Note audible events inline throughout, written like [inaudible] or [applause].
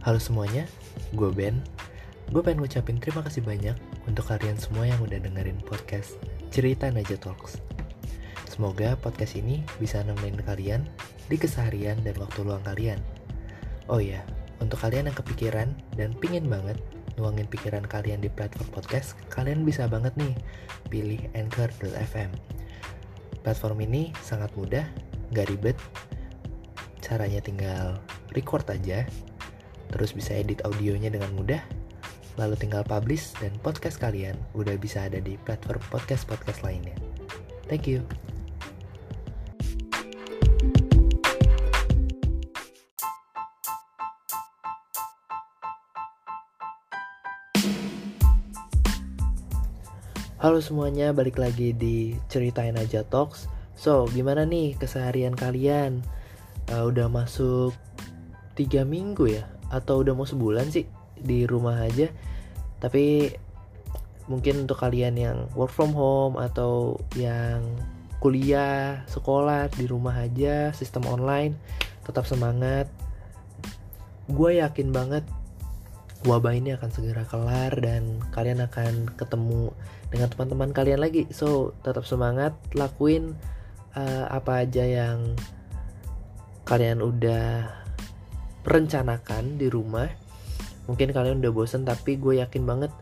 Halo semuanya, gue Ben. Gue pengen ngucapin terima kasih banyak untuk kalian semua yang udah dengerin podcast Cerita Naja Talks. Semoga podcast ini bisa nemenin kalian di keseharian dan waktu luang kalian. Oh iya, untuk kalian yang kepikiran dan pingin banget nuangin pikiran kalian di platform podcast, kalian bisa banget nih pilih Anchor.fm. Platform ini sangat mudah, gak ribet, caranya tinggal record aja, terus bisa edit audionya dengan mudah, lalu tinggal publish dan podcast kalian udah bisa ada di platform podcast-podcast lainnya. Thank you. Halo semuanya, balik lagi di Ceritain Aja Talks. So, gimana nih keseharian kalian? Uh, udah masuk tiga minggu ya? Atau udah mau sebulan sih di rumah aja? Tapi mungkin untuk kalian yang work from home atau yang kuliah, sekolah di rumah aja, sistem online, tetap semangat. Gue yakin banget wabah ini akan segera kelar dan kalian akan ketemu dengan teman-teman kalian lagi. So, tetap semangat, lakuin uh, apa aja yang kalian udah rencanakan di rumah. Mungkin kalian udah bosen tapi gue yakin banget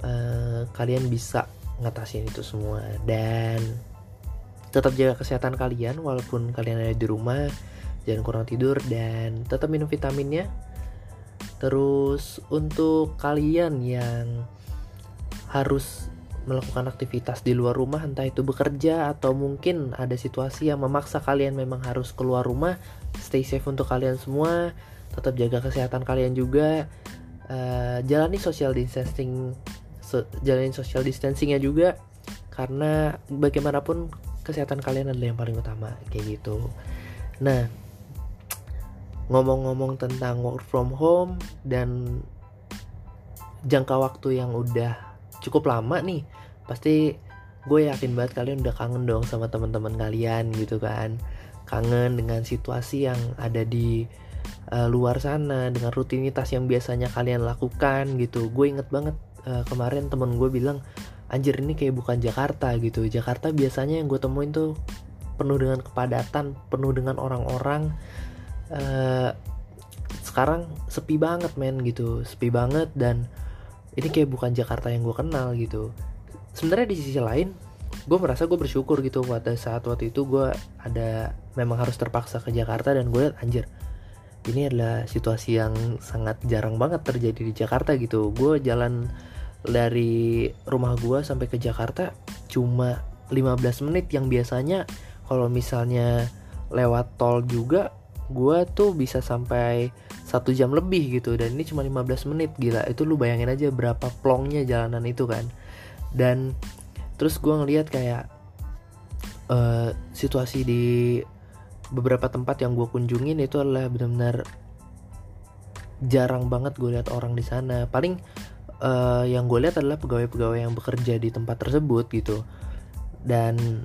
uh, kalian bisa ngatasin itu semua dan tetap jaga kesehatan kalian walaupun kalian ada di rumah. Jangan kurang tidur dan tetap minum vitaminnya Terus untuk kalian yang harus melakukan aktivitas di luar rumah entah itu bekerja atau mungkin ada situasi yang memaksa kalian memang harus keluar rumah stay safe untuk kalian semua tetap jaga kesehatan kalian juga. Uh, jalani social distancing so, jalani social distancingnya juga. Karena bagaimanapun kesehatan kalian adalah yang paling utama kayak gitu. Nah ngomong-ngomong tentang work from home dan jangka waktu yang udah cukup lama nih pasti gue yakin banget kalian udah kangen dong sama teman-teman kalian gitu kan. Kangen dengan situasi yang ada di uh, luar sana dengan rutinitas yang biasanya kalian lakukan gitu. Gue inget banget uh, kemarin temen gue bilang anjir ini kayak bukan Jakarta gitu. Jakarta biasanya yang gue temuin tuh penuh dengan kepadatan penuh dengan orang-orang uh, sekarang sepi banget men gitu. Sepi banget dan ini kayak bukan Jakarta yang gue kenal gitu. Sebenarnya di sisi lain gue merasa gue bersyukur gitu pada saat waktu itu gue ada memang harus terpaksa ke Jakarta dan gue liat anjir ini adalah situasi yang sangat jarang banget terjadi di Jakarta gitu. Gue jalan dari rumah gue sampai ke Jakarta cuma 15 menit yang biasanya kalau misalnya lewat tol juga gue tuh bisa sampai satu jam lebih gitu. Dan ini cuma 15 menit gila. Itu lu bayangin aja berapa plongnya jalanan itu kan. Dan terus gue ngeliat kayak uh, situasi di beberapa tempat yang gue kunjungin itu adalah benar-benar jarang banget gue lihat orang di sana. Paling uh, yang gue lihat adalah pegawai-pegawai yang bekerja di tempat tersebut gitu. Dan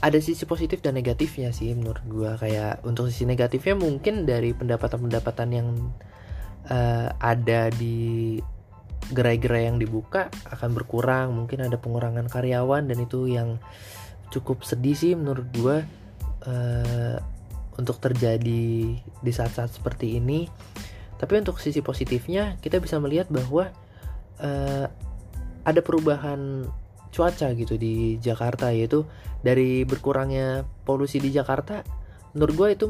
ada sisi positif dan negatifnya sih menurut gue kayak untuk sisi negatifnya mungkin dari pendapatan-pendapatan yang uh, ada di gerai-gerai yang dibuka akan berkurang. Mungkin ada pengurangan karyawan dan itu yang cukup sedih sih menurut gue uh, untuk terjadi di saat-saat seperti ini. Tapi untuk sisi positifnya kita bisa melihat bahwa uh, ada perubahan cuaca gitu di Jakarta yaitu dari berkurangnya polusi di Jakarta menurut gue itu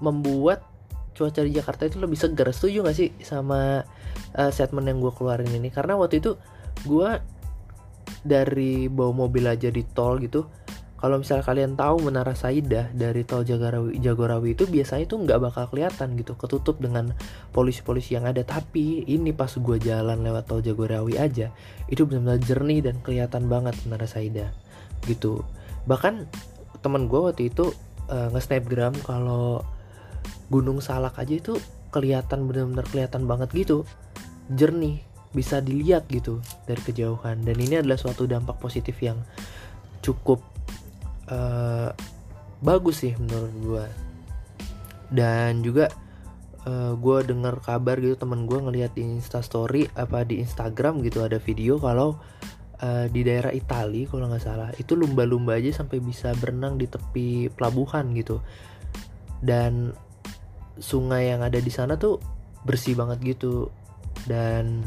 membuat cuaca di Jakarta itu lebih segar setuju gak sih sama uh, statement yang gue keluarin ini? Karena waktu itu gue dari bawa mobil aja di tol gitu kalau misalnya kalian tahu Menara Saidah dari tol Jagorawi, Jagorawi itu biasanya tuh nggak bakal kelihatan gitu ketutup dengan polisi-polisi yang ada. Tapi ini pas gue jalan lewat tol Jagorawi aja itu benar-benar jernih dan kelihatan banget Menara Saidah gitu. Bahkan teman gue waktu itu uh, nge-snapgram kalau Gunung Salak aja itu kelihatan benar-benar kelihatan banget gitu. Jernih bisa dilihat gitu dari kejauhan. Dan ini adalah suatu dampak positif yang cukup uh, bagus sih menurut gue dan juga uh, gue dengar kabar gitu temen gue ngelihat di instastory apa di Instagram gitu ada video kalau uh, di daerah Italia kalau nggak salah. Itu lumba-lumba aja sampai bisa berenang di tepi pelabuhan gitu. Dan sungai yang ada di sana tuh bersih banget gitu. Dan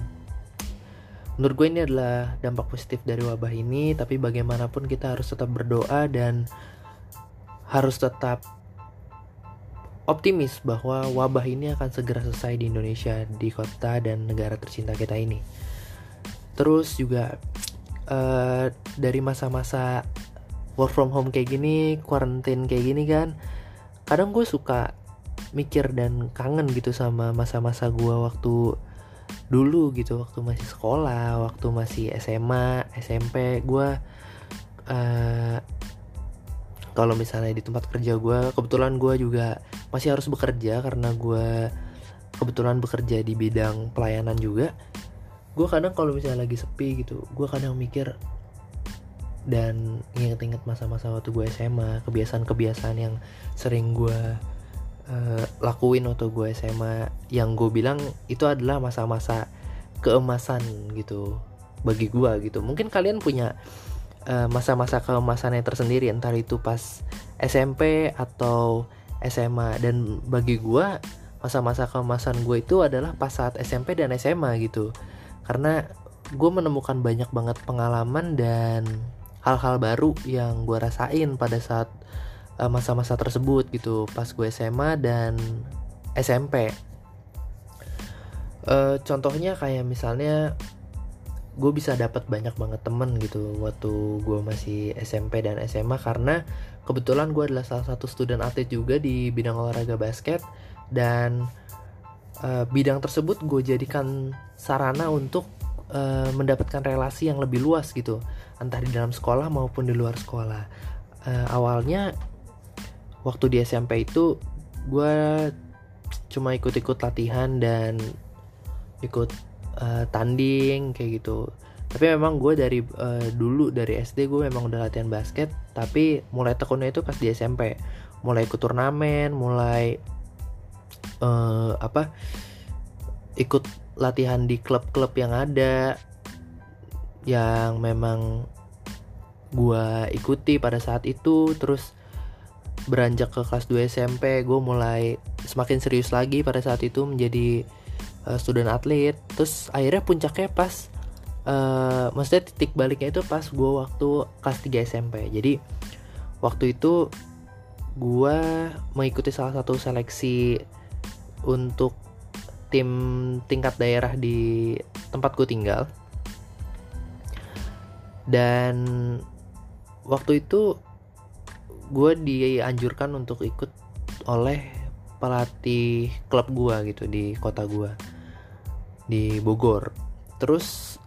menurut gue ini adalah dampak positif dari wabah ini tapi bagaimanapun kita harus tetap berdoa dan harus tetap optimis bahwa wabah ini akan segera selesai di Indonesia di kota dan negara tercinta kita ini. Terus juga uh, dari masa-masa work from home kayak gini quarantine kayak gini kan kadang gue suka mikir dan kangen gitu sama masa-masa gue waktu dulu gitu waktu masih sekolah waktu masih SMA SMP gue uh, kalau misalnya di tempat kerja gue kebetulan gue juga masih harus bekerja karena gue kebetulan bekerja di bidang pelayanan juga. Gue kadang kalau misalnya lagi sepi gitu gue kadang mikir dan inget-inget masa-masa waktu gue SMA kebiasaan-kebiasaan yang sering gue uh, lakuin waktu gue SMA yang gue bilang itu adalah masa-masa keemasan gitu bagi gue gitu. Mungkin kalian punya eh, masa-masa keemasan yang tersendiri entar itu pas SMP atau SMA dan bagi gue masa-masa keemasan gue itu adalah pas saat SMP dan SMA gitu. Karena gue menemukan banyak banget pengalaman dan hal-hal baru yang gue rasain pada saat Eh, masa-masa tersebut gitu pas gue SMA dan SMP uh, eh, contohnya kayak misalnya gue bisa dapat banyak banget temen gitu waktu gue masih SMP dan SMA karena kebetulan gue adalah salah satu student atlet juga di bidang olahraga basket dan uh, bidang tersebut gue jadikan sarana untuk uh, mendapatkan relasi yang lebih luas gitu entah di dalam sekolah maupun di luar sekolah. Uh, awalnya waktu di SMP itu gue cuma ikut-ikut latihan dan ikut uh, tanding kayak gitu. Tapi memang gue dari uh, dulu dari SD gue memang udah latihan basket tapi mulai tekunnya itu pas di SMP mulai ikut turnamen mulai uh, apa ikut latihan di klub-klub yang ada yang memang gue ikuti pada saat itu. Terus beranjak ke kelas 2 SMP gue mulai semakin serius lagi pada saat itu menjadi uh, student atlet. Terus akhirnya puncaknya pas uh, maksudnya titik baliknya itu pas gue waktu kelas 3 SMP jadi waktu itu gue mengikuti salah satu seleksi untuk tim tingkat daerah di tempat gue tinggal. Dan waktu itu gue dianjurkan untuk ikut oleh pelatih klub gue gitu di kota gue di Bogor. Terus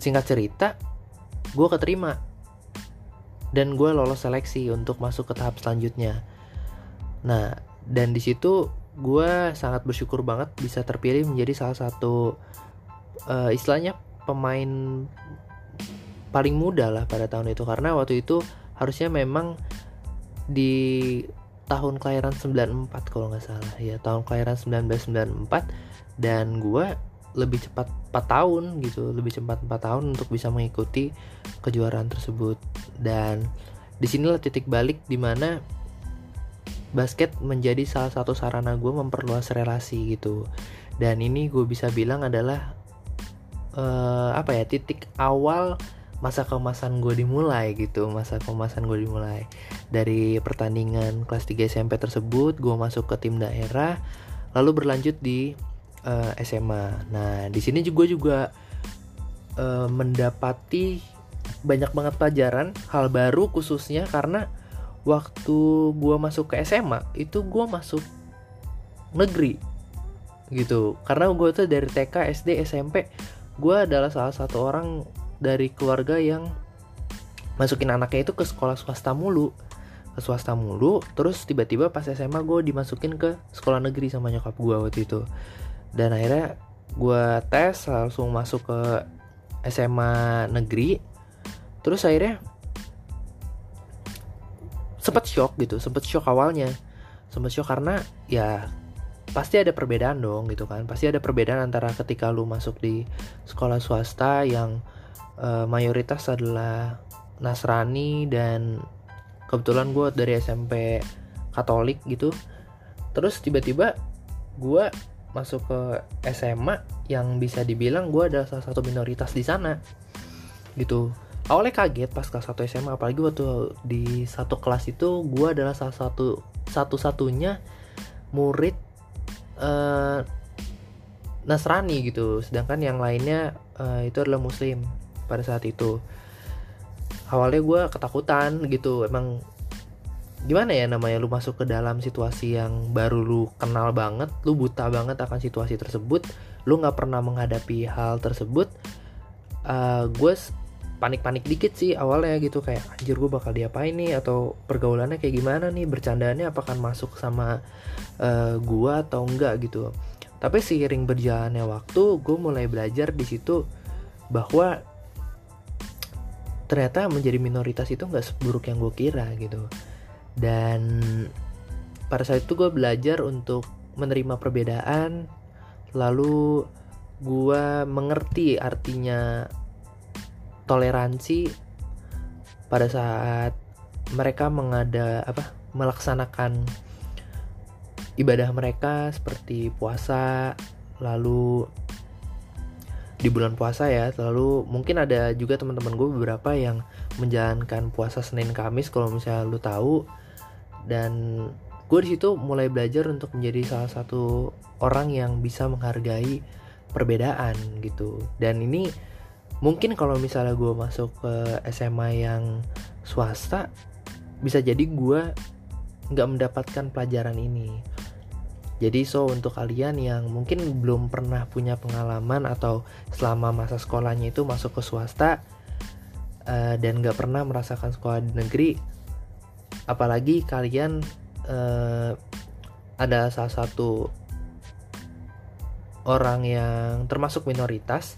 singkat cerita gue keterima. Dan gue lolos seleksi untuk masuk ke tahap selanjutnya. Nah dan di situ gue sangat bersyukur banget bisa terpilih menjadi salah satu uh, istilahnya pemain paling muda lah pada tahun itu. Karena waktu itu harusnya memang di tahun kelahiran 94 kalau nggak salah. Ya tahun kelahiran 1994 dan gue lebih cepat 4 tahun gitu lebih cepat 4 tahun untuk bisa mengikuti kejuaraan tersebut. Dan di sinilah titik balik di mana basket menjadi salah satu sarana gue memperluas relasi gitu. Dan ini gue bisa bilang adalah uh, apa ya titik awal masa kemasan gue dimulai gitu masa kemasan gue dimulai. Dari pertandingan kelas 3 SMP tersebut gue masuk ke tim daerah lalu berlanjut di uh, eh, SMA nah di sini juga juga uh, mendapati banyak banget pelajaran hal baru khususnya karena waktu gue masuk ke SMA itu gue masuk negeri gitu. Karena gue tuh dari TK SD SMP gue adalah salah satu orang dari keluarga yang masukin anaknya itu ke sekolah swasta mulu. Ke swasta mulu terus tiba-tiba pas SMA gue dimasukin ke sekolah negeri sama nyokap gue waktu itu. Dan akhirnya gue tes langsung masuk ke SMA negeri. Terus akhirnya sempet shock gitu sempet shock awalnya. Sempat shock karena ya pasti ada perbedaan dong gitu kan. Pasti ada perbedaan antara ketika lu masuk di sekolah swasta yang uh, mayoritas adalah Nasrani dan kebetulan gue dari SMP Katolik gitu. Terus tiba-tiba gue masuk ke SMA yang bisa dibilang gue adalah salah satu minoritas di sana gitu. Awalnya kaget pas kelas 1 SMA apalagi waktu di satu kelas itu gue adalah salah satu satu-satunya murid uh, Nasrani gitu. Sedangkan yang lainnya uh, itu adalah Muslim pada saat itu. Awalnya gue ketakutan gitu emang gimana ya namanya lu masuk ke dalam situasi yang baru lu kenal banget lu buta banget akan situasi tersebut lu nggak pernah menghadapi hal tersebut uh, gue panik-panik dikit sih awalnya gitu kayak anjir gue bakal diapain nih? Atau pergaulannya kayak gimana nih? Bercandaannya apakah masuk sama uh, gue atau enggak? gitu. Tapi seiring berjalannya waktu gue mulai belajar di situ bahwa ternyata menjadi minoritas itu nggak seburuk yang gue kira gitu. Dan pada saat itu gue belajar untuk menerima perbedaan lalu gue mengerti artinya toleransi pada saat mereka mengada apa melaksanakan ibadah mereka seperti puasa lalu di bulan puasa ya. Lalu mungkin ada juga teman-teman gue beberapa yang menjalankan puasa Senin Kamis kalau misalnya lu tahu. Dan gue di situ mulai belajar untuk menjadi salah satu orang yang bisa menghargai perbedaan gitu. Dan ini mungkin kalau misalnya gue masuk ke SMA yang swasta bisa jadi gue nggak mendapatkan pelajaran ini jadi so untuk kalian yang mungkin belum pernah punya pengalaman atau selama masa sekolahnya itu masuk ke swasta uh, dan nggak pernah merasakan sekolah di negeri apalagi kalian uh, ada salah satu orang yang termasuk minoritas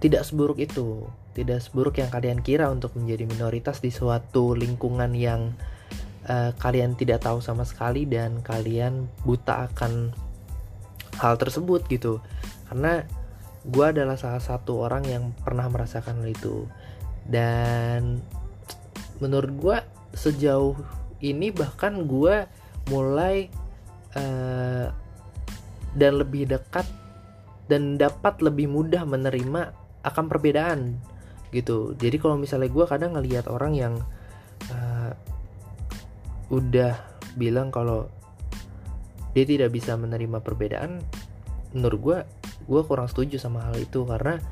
tidak seburuk itu. Tidak seburuk yang kalian kira untuk menjadi minoritas di suatu lingkungan yang uh, kalian tidak tahu sama sekali dan kalian buta akan hal tersebut gitu. Karena gue adalah salah satu orang yang pernah merasakan hal itu. Dan menurut gue sejauh ini bahkan gue mulai uh, dan lebih dekat dan dapat lebih mudah menerima akan perbedaan gitu. Jadi kalau misalnya gue kadang ngelihat orang yang udah bilang kalau dia tidak bisa menerima perbedaan menurut gue gue kurang setuju sama hal itu karena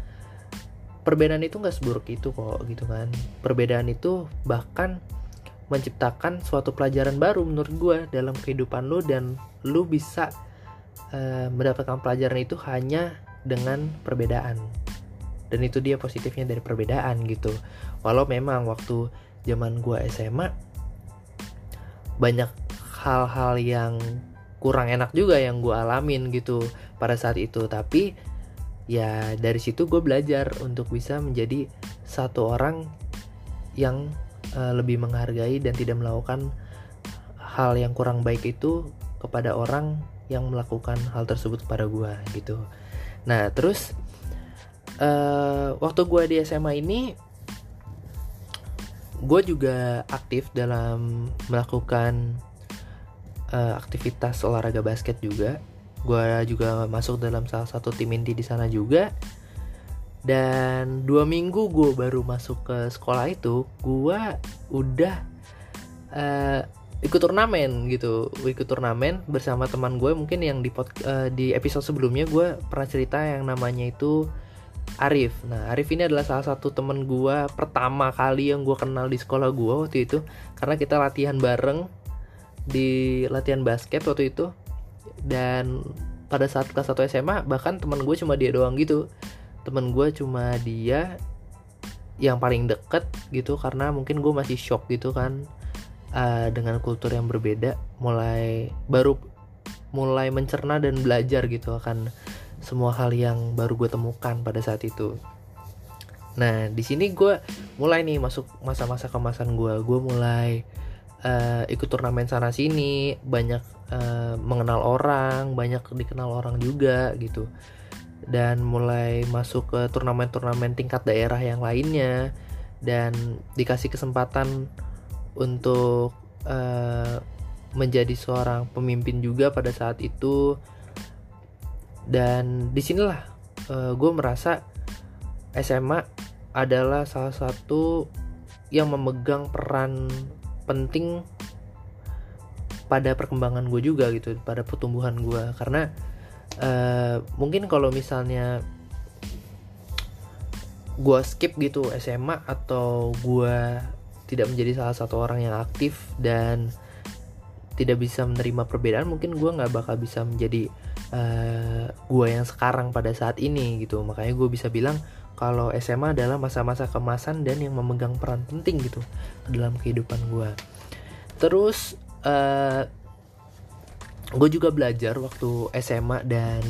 perbedaan itu nggak seburuk itu kok gitu kan. Perbedaan itu bahkan menciptakan suatu pelajaran baru menurut gue dalam kehidupan lo dan lo bisa uh, mendapatkan pelajaran itu hanya dengan perbedaan. Dan itu dia positifnya dari perbedaan gitu. Walau memang waktu zaman gue SMA banyak hal-hal yang kurang enak juga yang gue alamin gitu pada saat itu tapi ya dari situ gue belajar untuk bisa menjadi satu orang yang uh, lebih menghargai dan tidak melakukan hal yang kurang baik itu kepada orang yang melakukan hal tersebut kepada gue gitu. Nah terus uh, waktu gue di SMA ini gue juga aktif dalam melakukan uh, aktivitas olahraga basket juga. Gue juga masuk dalam salah satu tim inti di sana juga dan dua minggu gue baru masuk ke sekolah itu gue udah uh, ikut turnamen gitu ikut turnamen bersama teman gue mungkin yang di pod, uh, di episode sebelumnya gue pernah cerita yang namanya itu Arif. Nah Arif ini adalah salah satu teman gue pertama kali yang gue kenal di sekolah gue waktu itu. Karena kita latihan bareng di latihan basket waktu itu. Dan pada saat kelas 1 SMA bahkan teman gue cuma dia doang gitu. Temen gue cuma dia yang paling deket gitu karena mungkin gue masih shock gitu kan uh, dengan kultur yang berbeda. Mulai baru mulai mencerna dan belajar gitu akan semua hal yang baru gue temukan pada saat itu. Nah di sini gue mulai nih masuk masa-masa kemasan gue gue mulai uh, ikut turnamen sana sini banyak uh, mengenal orang banyak dikenal orang juga gitu. Dan mulai masuk ke turnamen-turnamen tingkat daerah yang lainnya dan dikasih kesempatan untuk uh, menjadi seorang pemimpin juga pada saat itu dan di sinilah uh, gue merasa SMA adalah salah satu yang memegang peran penting pada perkembangan gue juga gitu pada pertumbuhan gue karena uh, mungkin kalau misalnya gue skip gitu SMA atau gue tidak menjadi salah satu orang yang aktif dan tidak bisa menerima perbedaan mungkin gue nggak bakal bisa menjadi uh, gue yang sekarang pada saat ini gitu. Makanya gue bisa bilang kalau SMA adalah masa-masa kemasan dan yang memegang peran penting gitu dalam kehidupan gue terus uh, eh, gue juga belajar waktu SMA dan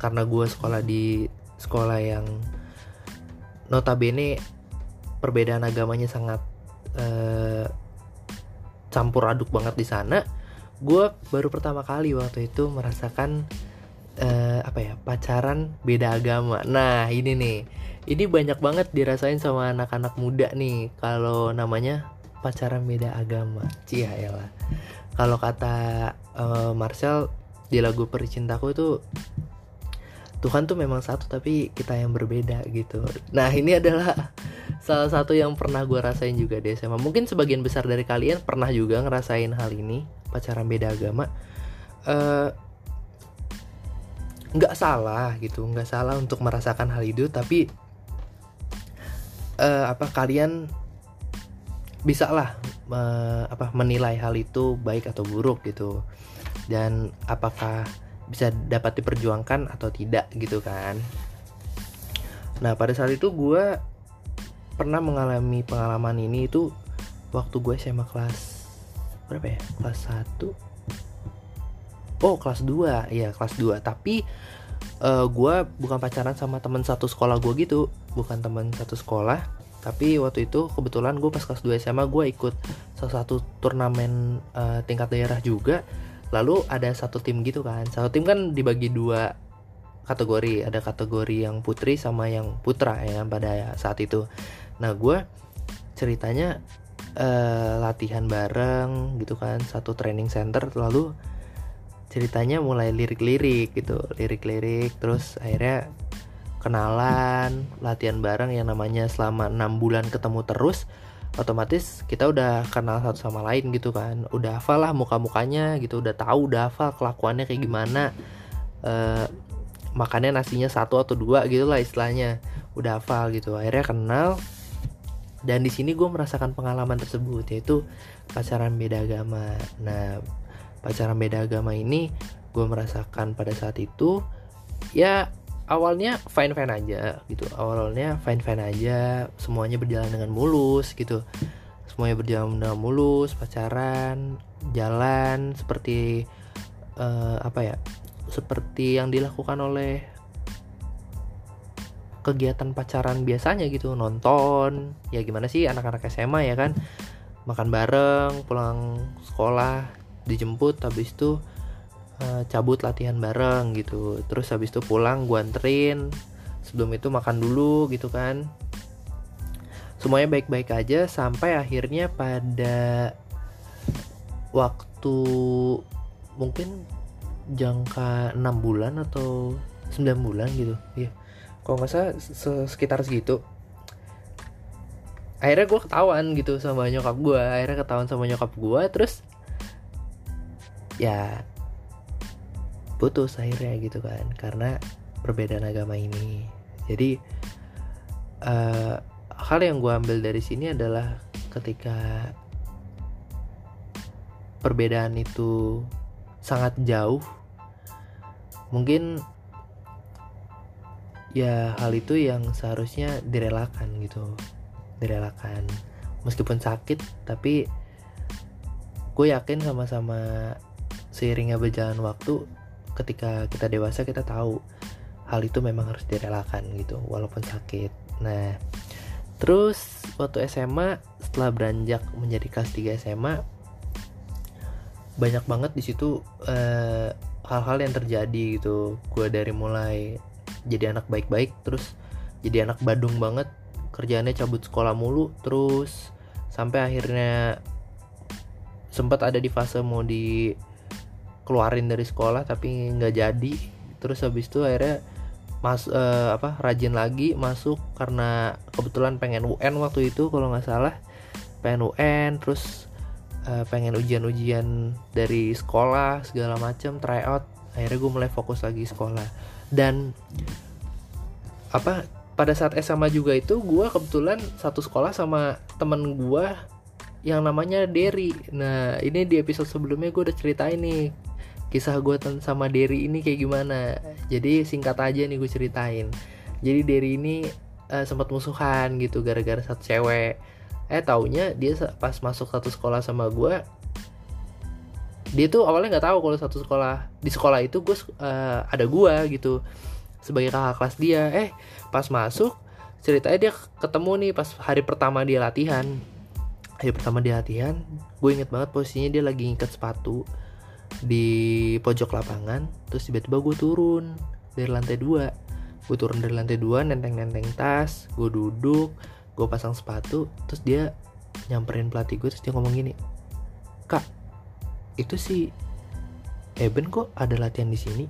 karena gue sekolah di sekolah yang notabene perbedaan agamanya sangat uh, campur aduk banget di sana gue baru pertama kali waktu itu merasakan uh, apa ya pacaran beda agama. Nah ini nih. Ini banyak banget dirasain sama anak-anak muda nih kalau namanya pacaran beda agama. Cia lah kalau kata uh, Marcel di lagu Pericintaku itu Tuhan tuh memang satu tapi kita yang berbeda gitu. Nah ini adalah salah satu yang pernah gue rasain juga di SMA mungkin sebagian besar dari kalian pernah juga ngerasain hal ini pacaran beda agama eh, nggak uh, salah gitu nggak salah untuk merasakan hal itu tapi uh, apa kalian bisa lah uh, apa menilai hal itu baik atau buruk gitu. Dan apakah bisa dapat diperjuangkan atau tidak gitu kan. Nah pada saat itu gue pernah mengalami pengalaman ini itu waktu gue SMA kelas berapa ya? Kelas 1 oh kelas 2 ya kelas 2 tapi uh, gue bukan pacaran sama teman satu sekolah gue gitu. Bukan teman satu sekolah. Tapi waktu itu kebetulan gue pas kelas 2 SMA gue ikut salah satu turnamen uh, tingkat daerah juga. Lalu ada satu tim gitu kan. Satu tim kan dibagi dua kategori. Ada kategori yang putri sama yang putra ya pada saat itu. Nah gue ceritanya uh, latihan bareng gitu kan satu training center lalu ceritanya mulai lirik-lirik gitu lirik-lirik terus akhirnya kenalan latihan bareng yang namanya selama enam bulan ketemu terus otomatis kita udah kenal satu sama lain gitu kan udah hafal lah muka-mukanya gitu udah tahu udah hafal kelakuannya kayak gimana uh, makannya nasinya satu atau dua gitu lah istilahnya udah hafal gitu akhirnya kenal dan di sini gue merasakan pengalaman tersebut yaitu pacaran beda agama. Nah pacaran beda agama ini gue merasakan pada saat itu ya awalnya fine fine aja gitu. Awalnya fine fine aja semuanya berjalan dengan mulus gitu. Semuanya berjalan dengan mulus pacaran jalan seperti uh, apa ya seperti yang dilakukan oleh kegiatan pacaran biasanya gitu nonton ya gimana sih anak-anak SMA ya kan? Makan bareng pulang sekolah dijemput habis itu uh, cabut latihan bareng gitu. Terus habis itu pulang gua anterin sebelum itu makan dulu gitu kan. Semuanya baik-baik aja sampai akhirnya pada waktu mungkin jangka 6 bulan atau 9 bulan gitu ya kalau nggak salah sekitar segitu. Akhirnya gue ketahuan gitu sama nyokap gue akhirnya ketahuan sama nyokap gue terus ya putus akhirnya gitu kan karena perbedaan agama ini. Jadi uh, hal yang gue ambil dari sini adalah ketika perbedaan itu sangat jauh mungkin ya hal itu yang seharusnya direlakan gitu. Direlakan. Meskipun sakit tapi gue yakin sama-sama seiringnya berjalan waktu ketika kita dewasa kita tahu hal itu memang harus direlakan gitu walaupun sakit. Nah terus waktu SMA setelah beranjak menjadi kelas 3 SMA banyak banget di situ hal hal-hal yang terjadi gitu. Gue dari mulai jadi anak baik-baik terus jadi anak badung banget kerjaannya cabut sekolah mulu terus sampai akhirnya sempat ada di fase mau dikeluarin dari sekolah tapi nggak jadi. Terus habis itu akhirnya mas uh, apa rajin lagi masuk karena kebetulan pengen UN waktu itu kalau nggak salah. Pengen UN terus uh, pengen ujian-ujian dari sekolah segala macam tryout. Akhirnya gue mulai fokus lagi sekolah dan apa pada saat SMA juga itu gue kebetulan satu sekolah sama temen gue yang namanya Derry. Nah ini di episode sebelumnya gue udah ceritain nih kisah gue sama Derry ini kayak gimana. Jadi singkat aja nih gue ceritain. Jadi Derry ini uh, sempat musuhan gitu gara-gara satu cewek. Eh taunya dia pas masuk satu sekolah sama gue dia tuh awalnya nggak tahu kalau satu sekolah di sekolah itu gue uh, ada gue gitu sebagai kakak kelas dia. Eh pas masuk ceritanya dia ketemu nih pas hari pertama dia latihan. Hari pertama dia latihan gue inget banget posisinya dia lagi ngikat sepatu di pojok lapangan terus tiba-tiba gue turun dari lantai dua. Gue turun dari lantai dua nenteng-nenteng tas gue duduk gue pasang sepatu terus dia nyamperin pelatih gue terus dia ngomong gini kak itu si Eben kok ada latihan di sini?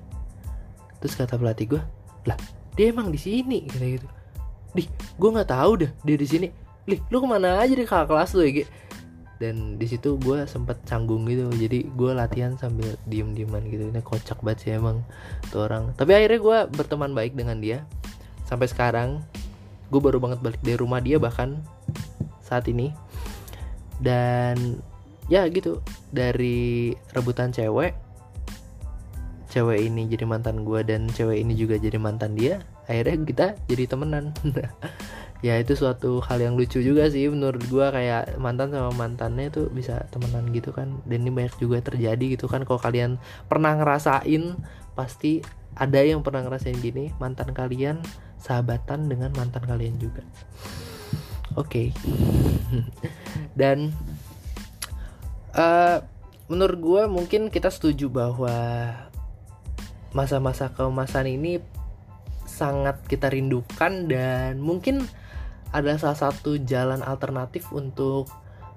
Terus kata pelatih gue lah dia emang di sini gitu gitu. Di gue nggak tahu dah dia di sini. Lih lu ke mana aja di kakak kelas lu ya dan di situ gue sempet canggung gitu. Jadi gue latihan sambil diem dieman gitu. Ini kocak banget sih emang tuh orang. Tapi akhirnya gue berteman baik dengan dia. Sampai sekarang gue baru banget balik dari rumah dia bahkan saat ini. Dan ya gitu. Dari rebutan cewek cewek ini jadi mantan gue dan cewek ini juga jadi mantan dia akhirnya kita jadi temenan. [laughs] Ya itu suatu hal yang lucu juga sih menurut gue kayak mantan sama mantannya tuh bisa temenan gitu kan. Dan ini banyak juga terjadi gitu kan kalau kalian pernah ngerasain pasti ada yang pernah ngerasain gini mantan kalian sahabatan dengan mantan kalian juga. Oke. Okay. [laughs] dan uh, menurut gue mungkin kita setuju bahwa masa-masa keemasan ini sangat kita rindukan dan mungkin adalah salah satu jalan alternatif untuk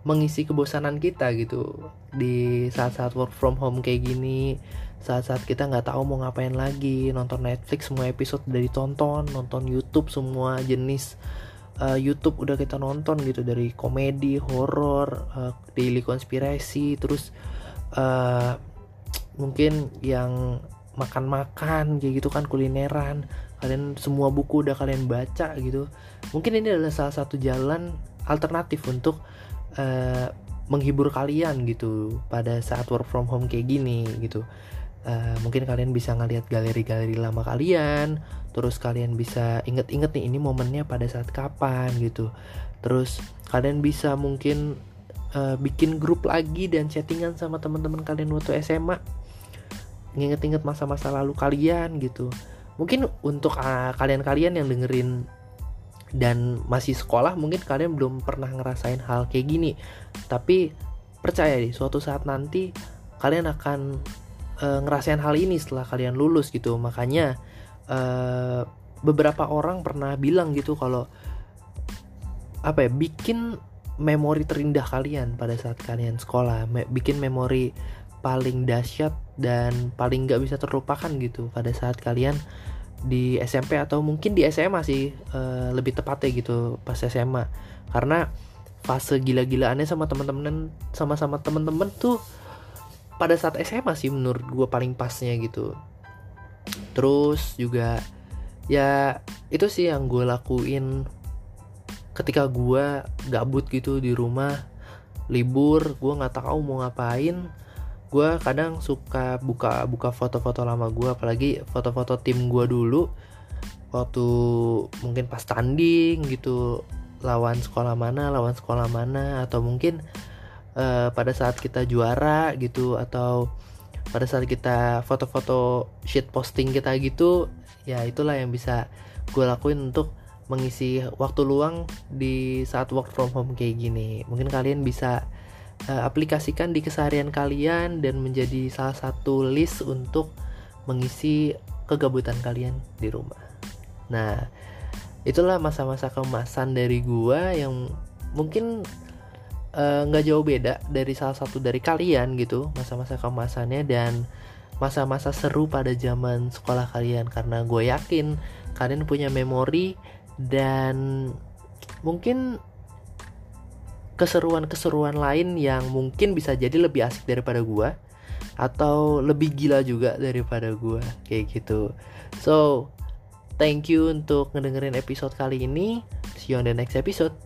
mengisi kebosanan kita gitu. Di saat-saat work from home kayak gini saat-saat kita nggak tahu mau ngapain lagi nonton Netflix semua episode udah ditonton nonton YouTube semua jenis uh, YouTube udah kita nonton gitu dari komedi horor uh, daily konspirasi terus uh, mungkin yang makan-makan kayak gitu kan kulineran kalian semua buku udah kalian baca gitu. Mungkin ini adalah salah satu jalan alternatif untuk uh, menghibur kalian gitu pada saat work from home kayak gini gitu. Uh, mungkin kalian bisa ngeliat galeri-galeri lama kalian terus kalian bisa inget-inget nih ini momennya pada saat kapan gitu. Terus kalian bisa mungkin uh, bikin grup lagi dan chattingan sama teman-teman kalian waktu SMA nginget-inget masa-masa lalu kalian gitu. Mungkin untuk ah, kalian-kalian yang dengerin dan masih sekolah mungkin kalian belum pernah ngerasain hal kayak gini. Tapi percaya deh suatu saat nanti kalian akan uh, ngerasain hal ini setelah kalian lulus gitu. Makanya uh, beberapa orang pernah bilang gitu kalau apa ya bikin memori terindah kalian pada saat kalian sekolah. Me bikin memori paling dahsyat dan paling nggak bisa terlupakan gitu pada saat kalian di SMP atau mungkin di SMA sih uh, lebih tepatnya gitu pas SMA karena fase gila-gilaannya sama teman-teman sama-sama teman-teman tuh pada saat SMA sih menurut gue paling pasnya gitu terus juga ya itu sih yang gue lakuin ketika gue gabut gitu di rumah libur gue nggak tahu mau ngapain. Gue kadang suka buka buka foto-foto lama gue apalagi foto-foto tim gue dulu waktu mungkin pas tanding gitu lawan sekolah mana lawan sekolah mana atau mungkin uh, pada saat kita juara gitu atau pada saat kita foto-foto sheet posting kita gitu ya itulah yang bisa gue lakuin untuk mengisi waktu luang di saat work from home kayak gini mungkin kalian bisa uh, aplikasikan di keseharian kalian dan menjadi salah satu list untuk mengisi kegabutan kalian di rumah. Nah, itulah masa-masa kemasan dari gua yang mungkin nggak uh, jauh beda dari salah satu dari kalian gitu masa-masa kemasannya dan masa-masa seru pada zaman sekolah kalian. Karena gue yakin kalian punya memori dan mungkin keseruan-keseruan lain yang mungkin bisa jadi lebih asik daripada gue atau lebih gila juga daripada gue kayak gitu. So thank you untuk ngedengerin episode kali ini. See you on the next episode